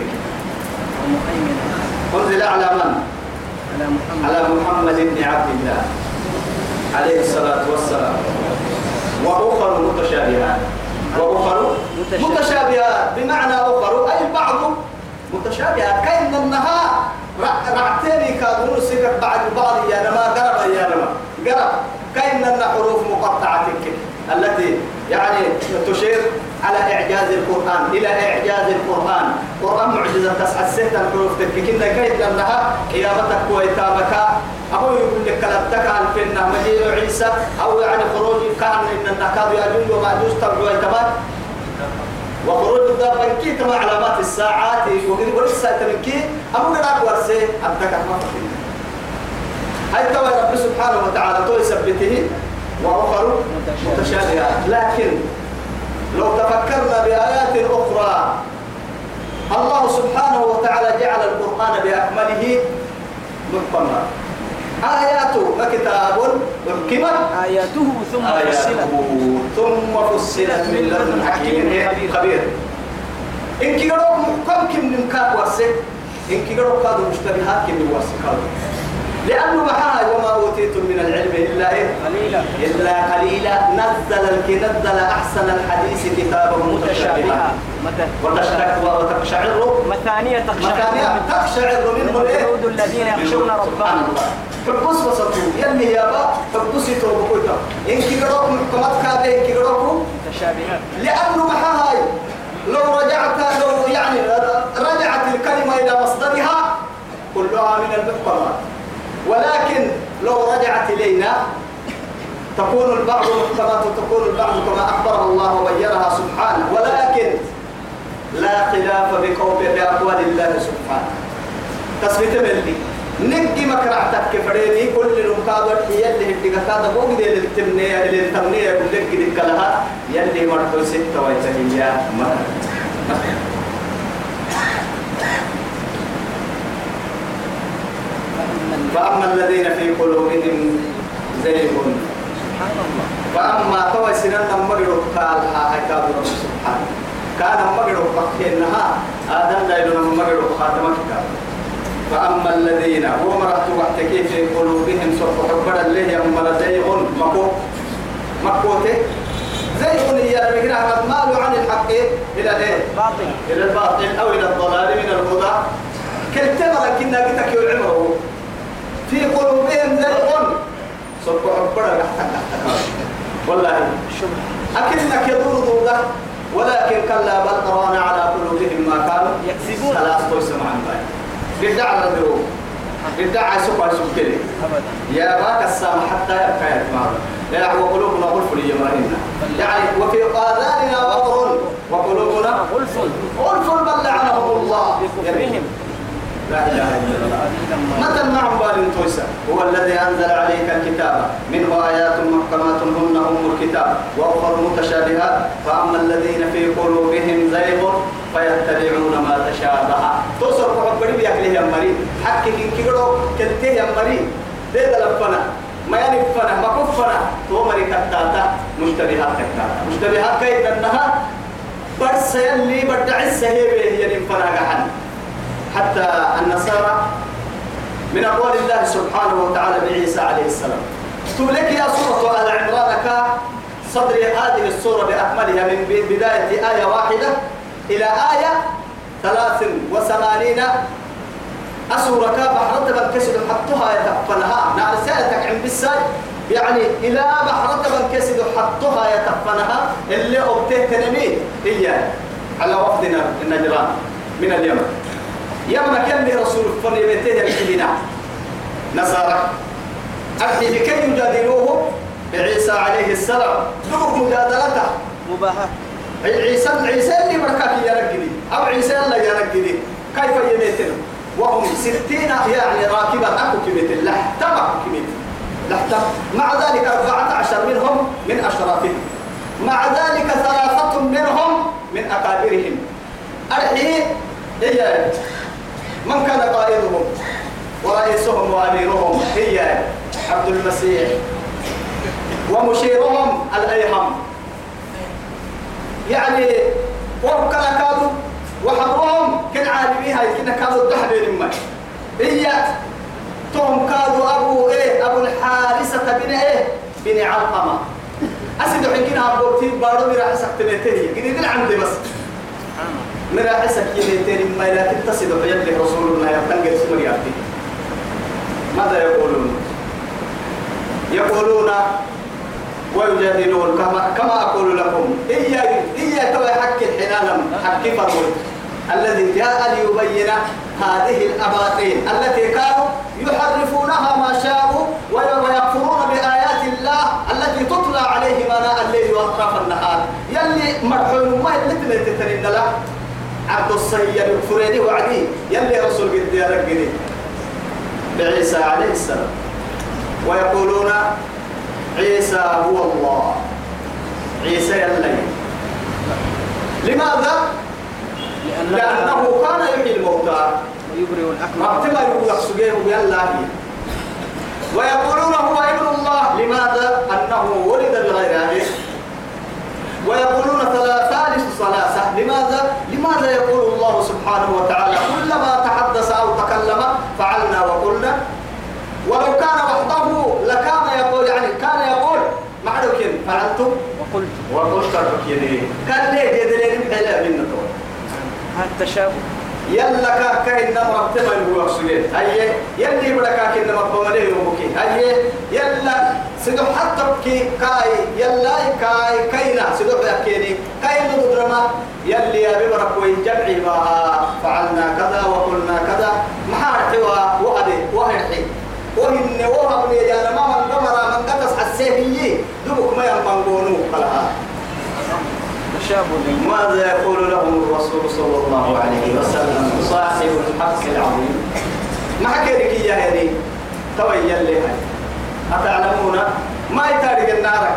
أنزل على من؟ على محمد. بن عبد الله عليه الصلاة والسلام. وأخر متشابهات. وأخر متشابهات. متشابهات. بمعنى أخر أي بعض متشابهات. كأن النهار رعتني كادون سكت بعد بعض يا نما قرب يا نما قرب كأن النها حروف مقطعة كده التي يعني تشير على إعجاز القرآن إلى إعجاز القرآن. قرآن معجزة تسعة ستة الحروف تككنا كيف أنها قيامتك وإتامك. أو يقول لك كلامتك عن فينا مجيء عيسى. أو يعني خروج كان إن النكاد يأجوج ومأجوج تبعوا إتمات وخروج الدابة كي تما علامات الساعات. وقد ورسا تمكي أبو قراك ورسي أبتك ما هاي توا رب سبحانه وتعالى تو يثبته. وأخر متشابهات. لكن لو تفكرنا بآيات أخرى الله سبحانه وتعالى جعل القرآن بأكمله محكما. آياته كتاب محكمة. آياته ثم فصلت. ثم فصلت من لدن حكيم خبير. إن كي قالوا محكم كم من كاب ورسك إن كي قالوا كادوا مشتبهات كم من ورسك لأنه معها وما أوتيتم من العلم إلا إيه؟ قليلا. إلا قليلا. نزل نزل أحسن الحديث كتابا متشابها. وتشتكى وتقشعر. مثانية تقشعر. تقشعر منه الايه؟ جلود الذين يخشون ربهم. حبس وسطو. يلي يا با حبس يتوبكوتا إن كيروك محكمات كابه إن كيروك متشابهات. لأنه محاهاي لو رجعت لو يعني رجعت الكلمة إلى مصدرها كلها من المحكمات. ولكن لو رجعت إلينا تكون البعض محكمات وتكون البعض كما أخبر الله وبينها سبحانه ولكن لا خلاف بقول بأقوال الله سبحانه. تثبت ملي نجي مكرعتك فريني كل المقابل هي اللي هديك هذا مو قد اللي تمني اللي تمني يقول لك قد كلها يلي مرتو ستة ويتهيا فأما الذين في قلوبهم زيغ. سبحان الله. فأما توي سنان مغرب قال ها هكذا رب سبحانه كان مغرب بكينها آدم لا يدون مغرب خاتمك فأما الذين ومرت وقتك في قلوبهم سوف حبر الله يمر زيغ. مكو مكوته زيغ يا قد مالوا عن الحق إلى إيه؟ باطل. إلى الباطل أو إلى الضلال من الهدى. كلتنا لكننا قتك العمر في قلوبهم زيغ سوف حبر والله. أكنك يدور ضده ولكن كلا بل قرانا على قلوبهم ما كانوا يكسبون. تويس مع الباي بدع الدروب بدع سوق سوكلي يا باك السام حتى يبقى يتمار يا وقلوبنا غلف لجمالنا يعني وفي آذاننا وقر وقلوبنا غلف. غلف بل لعنهم الله. بكفرهم. لا إله إلا قليلا ما هو الذي أنزل عليك الكتاب. منه آيات محكمات هن أم الكتاب. وأخر متشابهات. فأما الذين في قلوبهم زيغ فيتبعون ما تشابه. توصل حب بريد يأكله يا مري حكي كيلو كلته يا مري ده لفنا ما ينفنا ما كفنا تو مري كتاتا مشتبهات كتاتا مشتبهات كيد أنها برس يلي بدع السهيبة هي ينفنا قحن حتى النصارى من أقوال الله سبحانه وتعالى بعيسى عليه السلام. تولك يا سورة آل عمران كا صدر هذه السورة بأكملها من بداية آية واحدة إلى آية ثلاث وثمانين. أسورة بحرة كسر حطها يتقفنها نعم سألتك عن بالساي يعني إلى بحرة كسر حطها يتقفنها اللي أبته تنمي هي على وفدنا النجران من اليمن. يمن كان لرسول فريبته الكلنا نصارى. أهل لكي يجادلوه؟ بعيسى عليه السلام. دقوا مجادلته. مباهاة. عيسى عيسى اللي بركاك يا رجلي. أو عيسى اللي يا رجلي. كيف يميتنا وهم ستين يعني راكبة. أكو كميت لحتم أكو كميت مع ذلك أربعة عشر منهم من أشرافهم. مع ذلك ثلاثة منهم من أكابرهم. أرحي هي من كان قائدهم ورئيسهم وأميرهم. هي عبد المسيح ومشيرهم الأيهم. يعني وهم كان كادوا وحبهم كن عالميها كنا كادوا الدحبين ما هي توم كادوا أبو إيه أبو الحارسة بن إيه بن علقمة. أسد حكينا أبو تيب بارو مراح سكتنتين قد يدل عندي بس. مراح سكتنتين ما لكن تصد حيال رسول الله يبتنقل يأتي ماذا يقولون؟ يقولون ويجادلون كما كما أقول لكم. إيا إيا توا حق الحنان حق فرول الذي جاء ليبين هذه الأباطيل التي كانوا يحرفونها ما شاءوا ويكفرون بآيات الله التي تطلع عليهم آناء الليل وأطراف النهار. يلي مرحون ما اللي تترين له؟ عبد الصهي يكفرني وعدي. يلي رسول قد يرقني بعيسى عليه السلام. ويقولون عيسى هو الله. عيسى يلي. لماذا؟ لأنه, لأنه كان يحيي الموتى. ويبرئ الأكمه. ما اعتبر يقول يلا هي. ويقولون هو ابن الله. لماذا؟ أنه ولد بغير أبيه ويقولون ثالث ثلاثة لماذا؟ لماذا يقول الله سبحانه وتعالى؟ كلما تحدث أو تكلم فعلنا وقلنا. ولو كان وحده لكان يقول يعني كان يقول معلوك فعلت وقلت. وقلت يعني كان ليه؟ يدلين بحلا هذا التشابه يلا كا كاين نمر تما هو سجين هي يلي بلا كا كاين نمر بمليه يومكي هي يلا سيدو حتى كي كاي يلا كاي كاينا سيدو يكيني كاين ندرما يلي يا ببرك ويجمعي ما. فعلنا كذا وقلنا كذا. ما حرتوا وهدي وهي وهن وهم يا ما من قمر من قدس حسيه دبك ما ينبغونو خلاص ماذا يقول لهم الرسول صلى الله عليه وسلم؟ صاحب الحق العظيم. ما حكيتك يا هني تويا لي هاي. أتعلمون؟ ما يتارك النار؟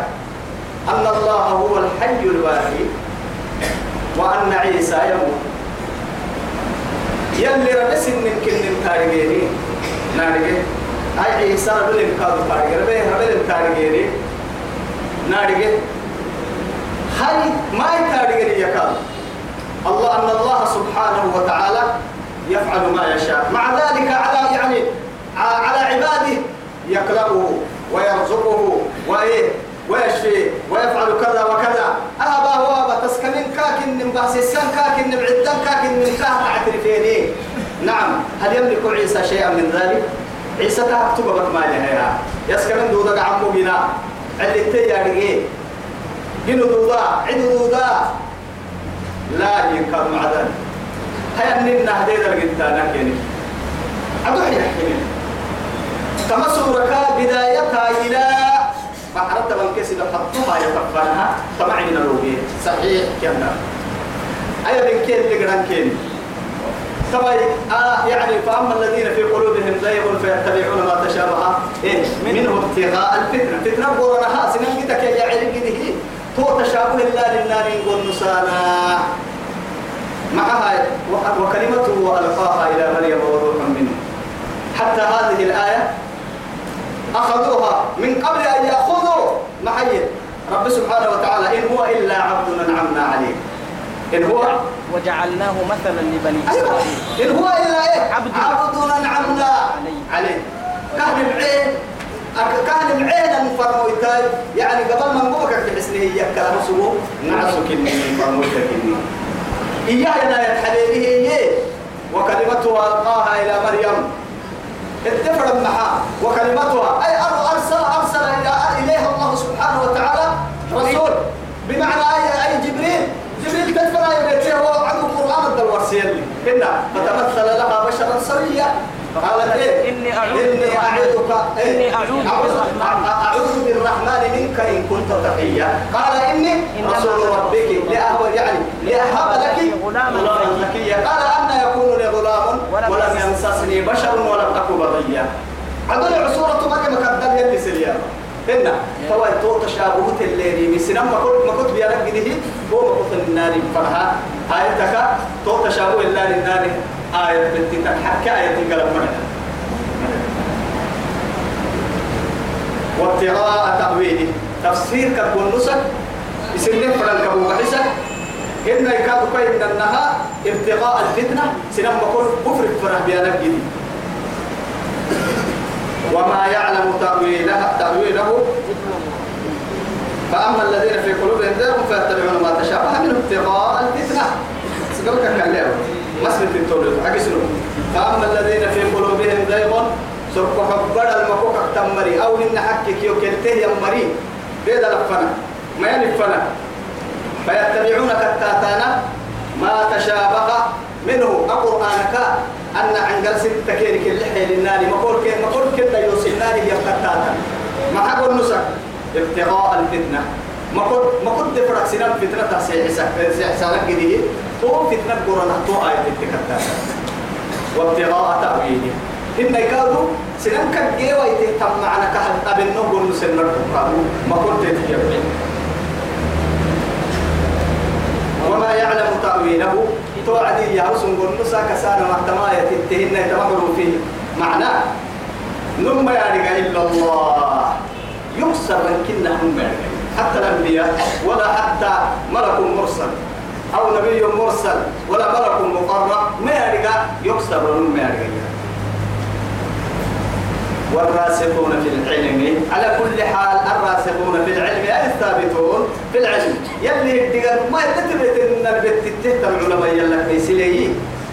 أن الله هو الحي الواحد وأن عيسى يموت. يلي ربس من تارجيني نارجي هاي عيسى ربنا كادو تارجي ربنا ربنا تارجيني نارجي هاي ما يتارجني يكاد الله أن الله سبحانه وتعالى يفعل ما يشاء. مع ذلك على يعني على عباده يقلبه ويرزقه وإيه ويشفي ويفعل كذا وكذا. أبا هو أبا تسكنين كاكن من باسسان كاكن من عدن كاكن من كاه تعترفيني نعم. هل يملك عيسى شيئا من ذلك؟ عيسى تكتب بك ما لها يسكن دودك عمو بنا. عدتي يا جنو دودا عدو دودا لا ينكر مع ذلك هيا ننا هديد الجنتانا كيني عدو يحكي كما سورك بدايتها إلى ما حرمت من كسي حطها يتفنها طمعين الروبية صحيح. كنا أيا من كين لقران كين طبعا آه يعني فأما الذين في قلوبهم زيغ فيتبعون ما تشابه إيه منه ابتغاء الفتنة. فتنة قرنها سنن قدك يا علم قده. تو تشابه الله للنار يقول نسانا معها و- وكلمته ألقاها إلى مريم وروح منه. حتى هذه الآية أخذوها من قبل أن يأخذوا. محيط رب سبحانه وتعالى إن هو إلا عبد أنعمنا عليه. إن هو وجعلناه مثلا لبني أيوة. إسرائيل. إن هو إلا إيه؟ عبد. أنعمنا عليه. كان بعين أك- كان بعين فرمويتاي يعني قبل ما نقولك في حسنه هي كلام سوو نعسك إني فرمويتك إني إياه لا يتحليله هي وكلمته ألقاها إلى مريم. اتفق معها. وكلمتها أي أر- أرسل أرسل إلى إليها الله سبحانه وتعالى رسول. بمعنى أي أي جبريل. جبريل تدفع يا بيتي هو عنده القرآن الدلوار سيدي. هنا فتمثل لها بشرا سويا. قالت إيه؟ إني أعوذ إني أعوذك إيه؟ إني أعوذ. أعوذ بالرحمن. منك إن كنت تقيا. قال إني رسول ربك لأهب يعني لأهب لك غلاما زكيا. قال أن يكون لي غلام ولم يمسسني بشر ولم أكن بغيا. عدل عصورة ما كما كدل يلي سريانا هنا تو تو تشابهت الليل مسنا ما كنت ما كنت بيانك جديه هو ما كنت النار فرها آيتك تو تشابه الله للنار آية بنتي تحكى آية قلب منها وابتغاء تأويله. تفسير كتب النسك يسلم فرن كبو بحسك إن يكاد كاين أنها ابتغاء الفتنة. سنما كل كفر فرح بيانك جديد وما يعلم تأويله تأويله. فأما الذين في قلوبهم زيغ فيتبعون ما تشابه منه ابتغاء الفتنة. سقلك كالله مسلم التولد عكسنا فأما الذين في قلوبهم زيغ سرق حبر المكوك تمري أو إن حكك يوكلته يمري بيد لفنا ما يلفنا فيتبعون كتاتانا ما تشابه منه. القرآنك أن عن جلس تكيرك اللحية للنار. ما قول كي ما قول كده يوصل النار هي كتاتا ما حق النسك؟ ابتغاء الفتنة. ما قول ما قول دفرق سنام فتنة حسانك جديه تو فتنة قرآن تو آية التكتاتا وابتغاء تأويله. إن يكادوا سنام كجيه ويتهم معنا كهل. أبن نقول نسنر ما قلت تتيبين وما يعلم تأويله. توعدي يا رسول قول نسا كسانا محتماية تتهن يتمحروا فيه. معناه نم يارجع إلا الله. يكسر من كنا هم يارجع حتى الأنبياء ولا حتى ملك مرسل أو نبي مرسل ولا ملك مقرب ما يارجع يكسر ما يارجع والراسخون في العلم على كل حال الراسخون في العلم أي الثابتون في العلم. يلي الدقر ما يتبت إن البت تهتم علماء يلا كيسلي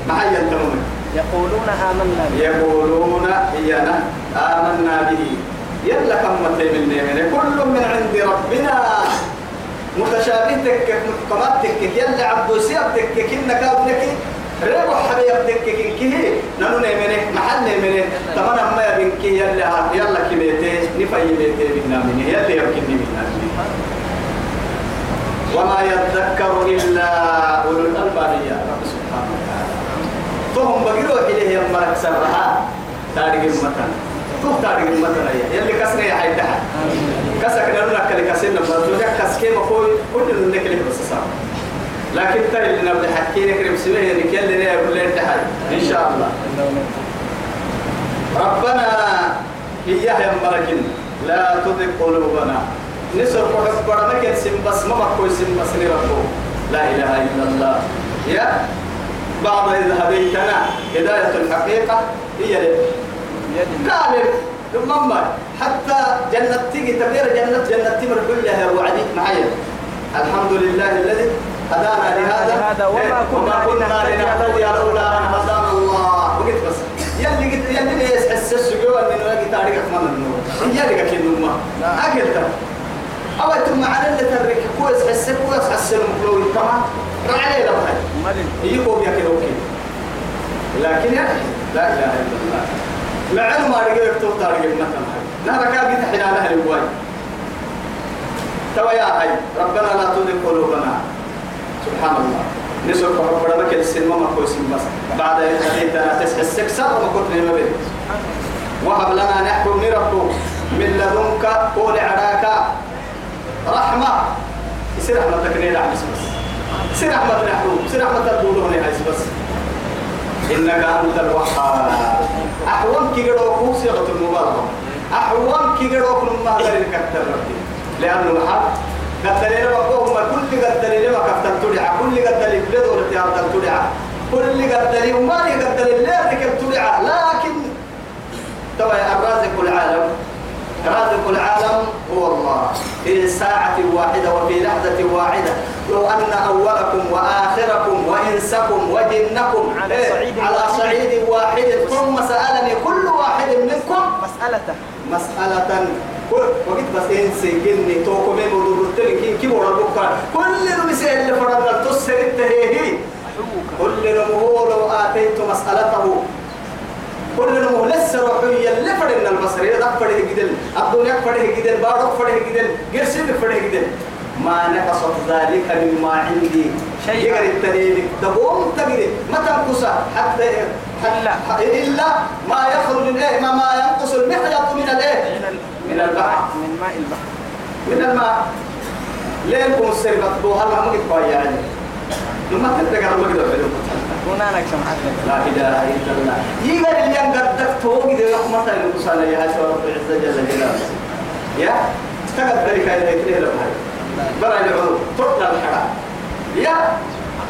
ما ينتمون يقولون آمنا به. يقولون إيانا آمنا به. يلا كم من من كل من عند ربنا. متشابه تكك محكمات تكك يلا عبدو سياب تكك. إنك أبنك ريبو حبيب تكك. كيه نانو نيمنه محل نيمنه تمام ما يبنك يلا. يلا كميته نفاي بيته بنا منه يلا يمكن بنا وما يذكر إلا أولو الألباب يا رب سبحانه وتعالى. تهم بقيرو إليه يمرك سرها. تاريخ المتن. تاريخ المتن يا يلي كسر يا حيد حد كسر كنا نقول لك كسرنا بس كس كيما كوي كل اللي نكله بس لكن ترى اللي نبدأ حكي لك رمسيه يعني كل اللي يقول لك إن شاء الله. ربنا إياه يمركن لا تذق قلوبنا. نسر قحب برمك سم بس ما بكوي سم بس نربو لا إله إلا الله. يا بعض إذا هديتنا. هداية الحقيقة هي قال ثم حتى جنة تيجي تغير جنة جنة تمر كلها وعدي معايا. الحمد لله الذي هدانا لهذا. وما إيه، كنا لنهتدي لولا أن هدانا الله. وقلت بس. يلي قلت يلي ليس حسس جوا من وقت تاريخ أكمل النور يلي قلت لا. أكلت أو ثم على اللي ترك كويس حس كويس حس المفلوي تمام رعلي لبهاي ملل يقوم يا أوكي. لكن لا إله إلا الله. مع ما رجع يكتب تاريخ مثلا نهر كابي تحنا نهر الواي. توا يا هاي ربنا لا تزغ قلوبنا. سبحان الله. نسوق ربنا ما كل سلمة ما كويس بس. بعد إذ هديتنا تسع السكسر وما كنت ما بين وهب لنا نحكم نربو من لدنك قول عراك. رحمة. يصير رحمتك نيل عبس بس سير رحمة نحو سير رحمة تقولون هاي بس إنك أنت الوهاب. أحوان كي قدوكو صيغة المبالغة أحوان كي قدوكو ما غير ربي. لأنه الحق قتلين ربهم كل قتلين ما كفتر تدعى كل قتلين بدور تيار تدعى كل قتلين ما يقتلين لا ركب تدعى لكن توا الرازق العالم رازق العالم هو الله. في ساعة واحدة وفي لحظة واحدة. لو أن أولكم وآخركم وإنسكم وجنكم على إيه، صعيد على. صعيد واحد. ثم سألني كل واحد منكم مسألة. كل وقت بس إنسي جني توكو مين ودور التلك كي بورا بكرة كل نمسي اللي فرد تسر التهيهي كل نمو لو آتيت مسألته. كل نمو لسه روحية اللي فرنا البصر. إذا فرده جدل الدنيا فرده جدل بارك فرده جدل قرسي فرده جدل ما نقصت ذلك مما عندي. شيئا. يقر التنين تقوم تقري ما تنقص. حتى إلا. إلا ما يخرج من إيه؟ ما ما ينقص المخيط من الإيه؟ من ال- من البحر. من ماء البحر. من الماء. لينكم السرقة بوها ما مقد يعني. لما تتذكر ما أنا سمعت لا إله إلا الله. يقال اللي قدك توقي ذي رحمة المصالة يا هاشم رب العزة جل جلاله. يا؟ استقد ذلك إلى إثنين لبهاي برا العلوم تطلع الحرام. يا؟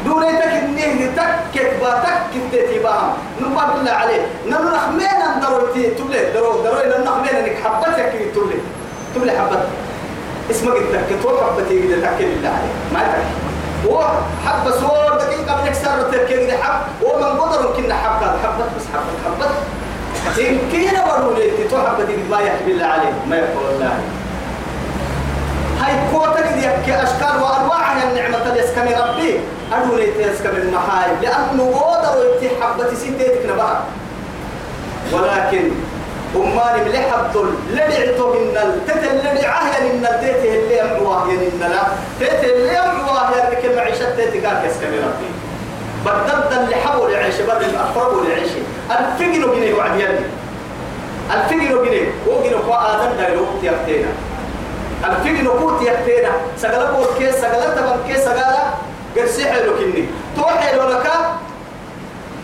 دونيتك إنه تكت با تكت تتباهم نبى بالله عليه. نخمين أن دروتي تبلي. درو درو إن نخمين إنك حبتك تبلي. تبلي حبت اسمك التكت هو حبتي كده تكت بالله عليه. ما تكت. هو حب صور دقيقة من التركيز دي حب. هو من قدر يمكن حب هذا حبت بس حبت حبت إن كينا برولي تتو حبتي ما يحكي بالله عليه ما يقول الله هاي كوتا دي أشكال وأنواع من النعمة ولكن أماني ملي حبتل لدعتو من التتل لدعاه يعني من التيته اللي أمعواه من لا تيته اللي أمعواه يعني كل معيشة تيته قال كسكن ربي بدل اللي حبوا لعيش بدل أقربوا لعيش الفقنوا جنيه وعد يلي الفقنوا جنيه وقنوا قوة آدم دا الوقت يفتينا الفقنوا قوت يفتينا سقلا قول كيس سقلا تبن كيس سقلا قرسي حلو كني. توحي لك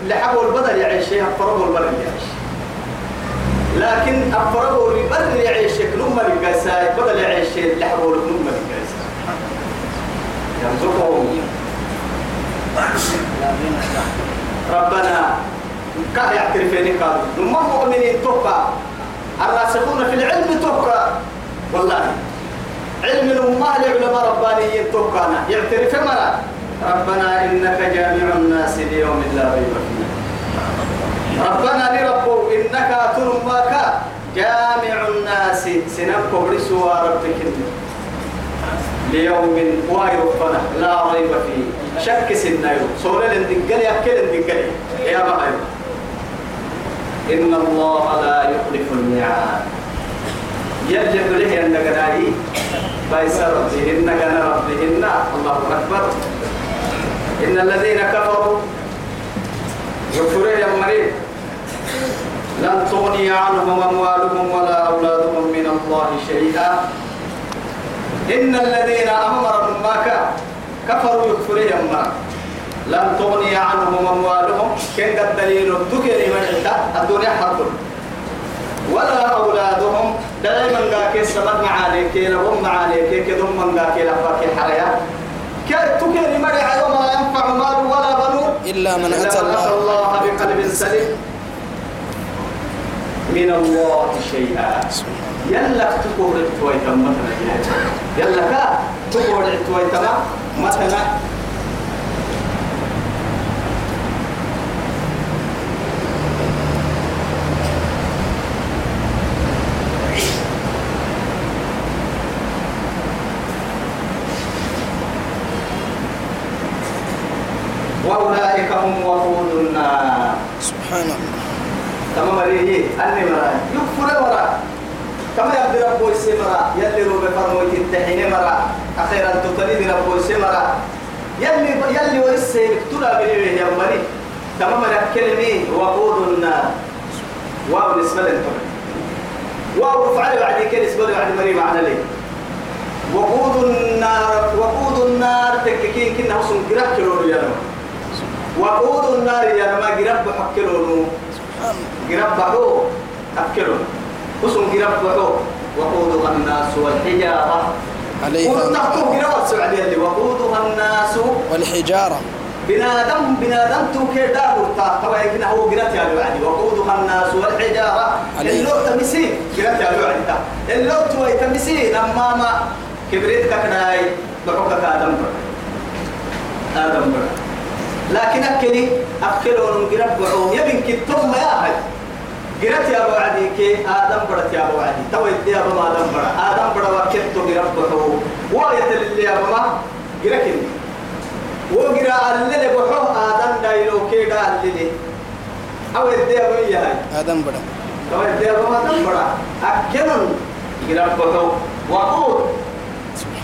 لحقوا البدل يعيش شيء أفرقوا البدل يعيش لكن أفرقوا البدل يعيش شيء نما القيساء بدل يعيش شيء لحقوا نما القيساء يرزقهم ربنا كان يعترفين قالوا نما مؤمنين توقع الراسخون في العلم توقع والله علم الأمة لعلماء ربانيين توقعنا يعترف مرة. ربنا إنك جامع الناس ليوم لا ريب فيه. ربنا لربو إنك ترماك جامع الناس سنم كبرسوا ربك ليوم وايرفنا لا ريب فيه. شك سنايو سورة لندقل يأكل لندقل يا بحيو إن الله لا يخلف الميعاد. يجب له أن نقنعي بايس ربهن كان ربهن. الله أكبر. إن الذين كفروا يكفرون يا مريض لن تغني عنهم أموالهم ولا أولادهم من الله شيئا. إن الذين أمروا ما كفروا يا مريض لن تغني عنهم أموالهم. كن قد دليل الدكر من الدنيا حرب. ولا أولادهم. دائما قاكي سبب معانيك لهم معانيك كدهم من قاكي لفاك الحرية تكري مرع يوم لا ينفع مال ولا بنون. إلا من أتى الله الله بقلب سليم. من الله شيئا. يلا تقول تويتم مثلا يلا تقول تويتم مثلا وأولئك هم سبحان الله. تمام ريه أني مرا. يكفر مرا. كما يبدي ربو السمرا يلي روبي فرموي تتحين مرا. أخيرا تتريد ربو السمرا يلي يلي ورسي تلا بنيه يا مري تمام كلمة وقود النار. واو نسبة لنتم واو فعل بعد كده نسبة بعد مري معنى ليه وقود النار وقود النار تككين كنا وصل قرب كيلو وقود النار يا ما قرب حكيلو قرب بحو حكيلو وصل قرب بحو وقودها الناس والحجارة. عليها ونحكم قرب السعودية اللي وقودها الناس. والحجارة. بنادم بنادم تو ورتا توا يكنا هو قرات يا الوعدي وقودها الناس والحجارة. اللو تمسين قرات يا تا. اللو تو تمسين أما ما. كبريت كناي. بحكك آدم بر. آدم بر. لكن أكلي أكلون قرب بعوم يبين كتوم ما ياهد قرات يا وعدي كي آدم برت يا وعدي توا يدي يا بما آدم بر آدم بر وكتو قرب بعوم وآية اللي يا بما قركني وقرا اللي بحوه آدم دايلو كيدا اللي أو يدي أبو يهاي آدم بدا أو يدي أبو آدم برا. أكلن قرا بحوه وقود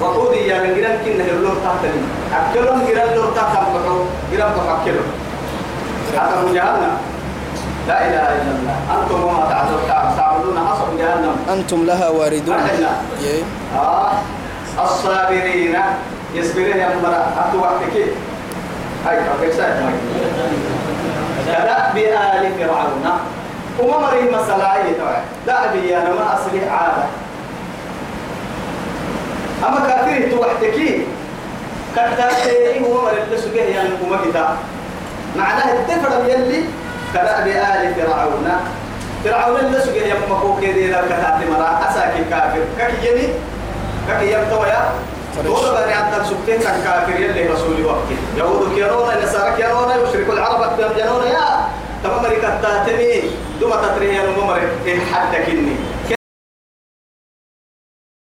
وقود يا من قرا كنا تحتني أكلن قرا اللون تحت بحوه قرا بحوه أكلن هذا مجهلنا لا إله إلا الله. أنتم وما تعبدون حسب جهنم. أنتم لها واردون. يي. آه. الصابرين. يصبرين يا مرا. أتو وقتك هاي كيف ساعد. كدأب آل فرعون. وما مري مسألة أي توعي دأبي أنا ما أصلي عادة. أما كافر تو وقتك كتاتي هو اللي سجيه يعني وما كتا. معناه الدفر يلي كدأب آل فرعون. فرعون اللي سجيه يا مكوك كده كتاتي مرا أساكي كافر. كي يمي كي يمتويا فريش. دول بني عدن سبتين كان كافر يلي رسولي وقت يهود كيرونا النصارى كيرونا يشركوا العرب يمجنون يا تمام مريكا دوما تتريه نمو مريك حدك إني